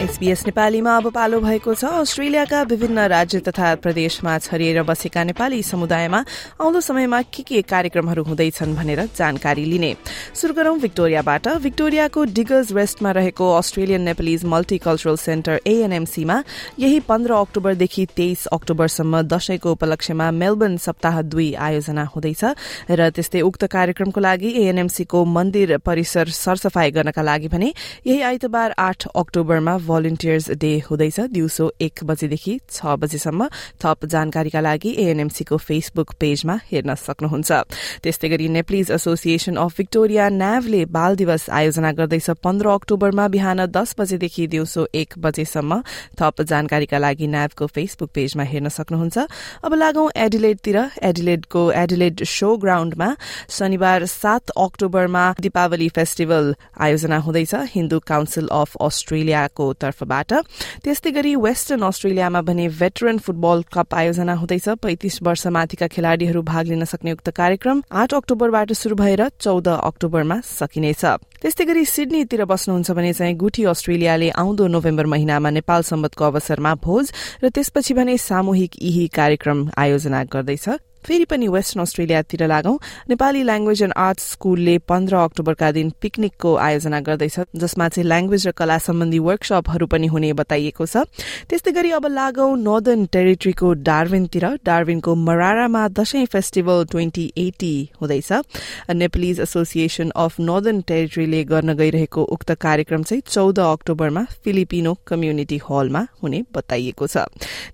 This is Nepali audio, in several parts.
एसबीएस नेपालीमा अब पालो भएको छ। अस्ट्रेलियाका विभिन्न राज्य तथा प्रदेशमा छरिएर बसेका नेपाली समुदायमा आउँदो समयमा के के कार्यक्रमहरू हुँदैछन् भनेर जानकारी लिने। शुरू गरौं विक्टोरियाबाट। विक्टोरियाको डिगर्स वेस्टमा रहेको अस्ट्रेलियन नेपालिज मल्टिकल्चरल सेन्टर एएनएमसीमा यही पन्ध्र अक्टोबरदेखि तेइस अक्टोबरसम्म दशैंको उपलक्ष्यमा मेलबर्न सप्ताह दुई आयोजना हुँदैछ र त्यस्तै उक्त कार्यक्रमको लागि एएनएमसीको मन्दिर परिसर सरसफाई गर्नका लागि भने यही आइतबार आठ अक्टोबरमा भलिन्टियर्स डे हुँदैछ। दिउँसो एक बजेदेखि छ बजेसम्म थप जानकारीका लागि एएनएमसीको फेसबुक पेजमा हेर्न सक्नुहुन्छ। त्यस्तै गरी नेप्लिज एसोसिएशन अफ विक्टोरिया न्यावले बाल दिवस आयोजना गर्दैछ। पन्ध्र अक्टोबरमा बिहान दस बजेदेखि दिउँसो एक बजेसम्म थप जानकारीका लागि न्यावको फेसबुक पेजमा हेर्न सक्नुहुन्छ। अब लागौं एडिलेडतिर एडिलेडको एडिलेड शो ग्राउण्डमा शनिबार सात अक्टोबरमा दीपावली फेस्टिभल आयोजना हुँदैछ। हिन्दू काउन्सिल अफ अस्ट्रेलियाको तर्फबाट। त्यस्तै गरी वेस्टर्न अस्ट्रेलियामा भने भेटरन फुटबल कप आयोजना हुँदैछ। पैंतिस वर्ष माथिका खेलाड़ीहरू भाग लिन सक्ने उक्त कार्यक्रम आठ अक्टोबरबाट शुरू भएर चौध अक्टोबरमा सकिनेछ। त्यस्तै गरी सिडनीतिर बस्नुहुन्छ भने चाहिँ गुठी अस्ट्रेलियाले आउँदो नोभेम्बर महिनामा नेपाल सम्बन्धको अवसरमा भोज र त्यसपछि भने सामूहिक यही कार्यक्रम आयोजना गर्दैछ। फेरि पनि वेस्टर्न अस्ट्रेलियातिर लागौं। नेपाली ल्याङ्ग्वेज एण्ड आर्ट्स स्कूलले पन्ध्र अक्टोबरका दिन पिकनिकको आयोजना गर्दैछ जसमा चाहिँ ल्याङ्ग्वेज र कला सम्बन्धी वर्कशपहरू पनि हुने बताइएको छ। त्यस्तै गरी अब लागौं नर्दर्न टेरिटरीको डार्विनतिर। डार्विनको मरारामा दशैं फेस्टिभल ट्वेन्टी एटी हुँदैछ। नेपालिज एसोसिएशन अफ नर्दर्न टेरिटरीले गर्न गइरहेको उक्त कार्यक्रम चाहिँ चौध अक्टोबरमा फिलिपिनो कम्युनिटी हलमा हुने बताइएको छ।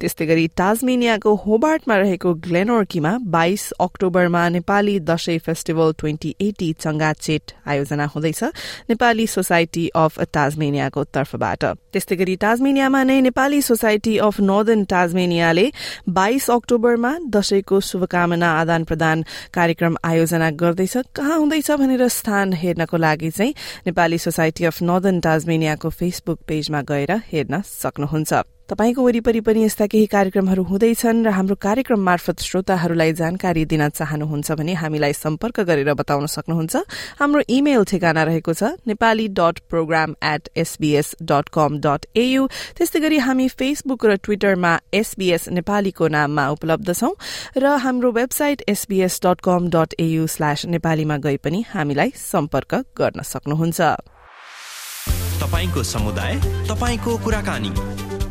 त्यस्तै गरी टाजमेनियाको होबार्टमा रहेको ग्लेनोर्कीमा बाइस अक्टोबरमा Nepali Dashain festival twenty eighty चंगाचेट आयोजना हुँदैछ नेपाली सोसाइटी अफ टाजमेनियाको तर्फबाट। त्यस्तै गरी टाजमेनियामा नै नेपाली सोसाइटी अफ नर्दर्न टाजमेनियाले बाइस अक्टोबरमा दशैंको शुभकामना आदान प्रदान कार्यक्रम आयोजना गर्दैछ। कहाँ हुँदैछ भनेर स्थान हेर्नको लागि चाहिँ नेपाली सोसाइटी अफ नर्दर्न टाजमेनियाको फेसबुक पेजमा गएर हेर्न सक्नुहुन्छ। तपाईँको वरिपरि पनि यस्ता केही कार्यक्रमहरू हुँदैछन् र हाम्रो कार्यक्रम मार्फत श्रोताहरूलाई जानकारी दिन चाहनुहुन्छ भने हामीलाई सम्पर्क गरेर बताउन सक्नुहुन्छ। हाम्रो इमेल ठेगाना रहेको छ Nepali dot program at SBS dot com dot AU त्यस्तै गरी हामी फेसबुक र ट्विटरमा एसबीएस नेपालीको नाममा उपलब्ध छौं र हाम्रो website SBS dot com dot AU slash नेपालीमा गई पनि हामीलाई सम्पर्क गर्न सक्नुहुन्छ।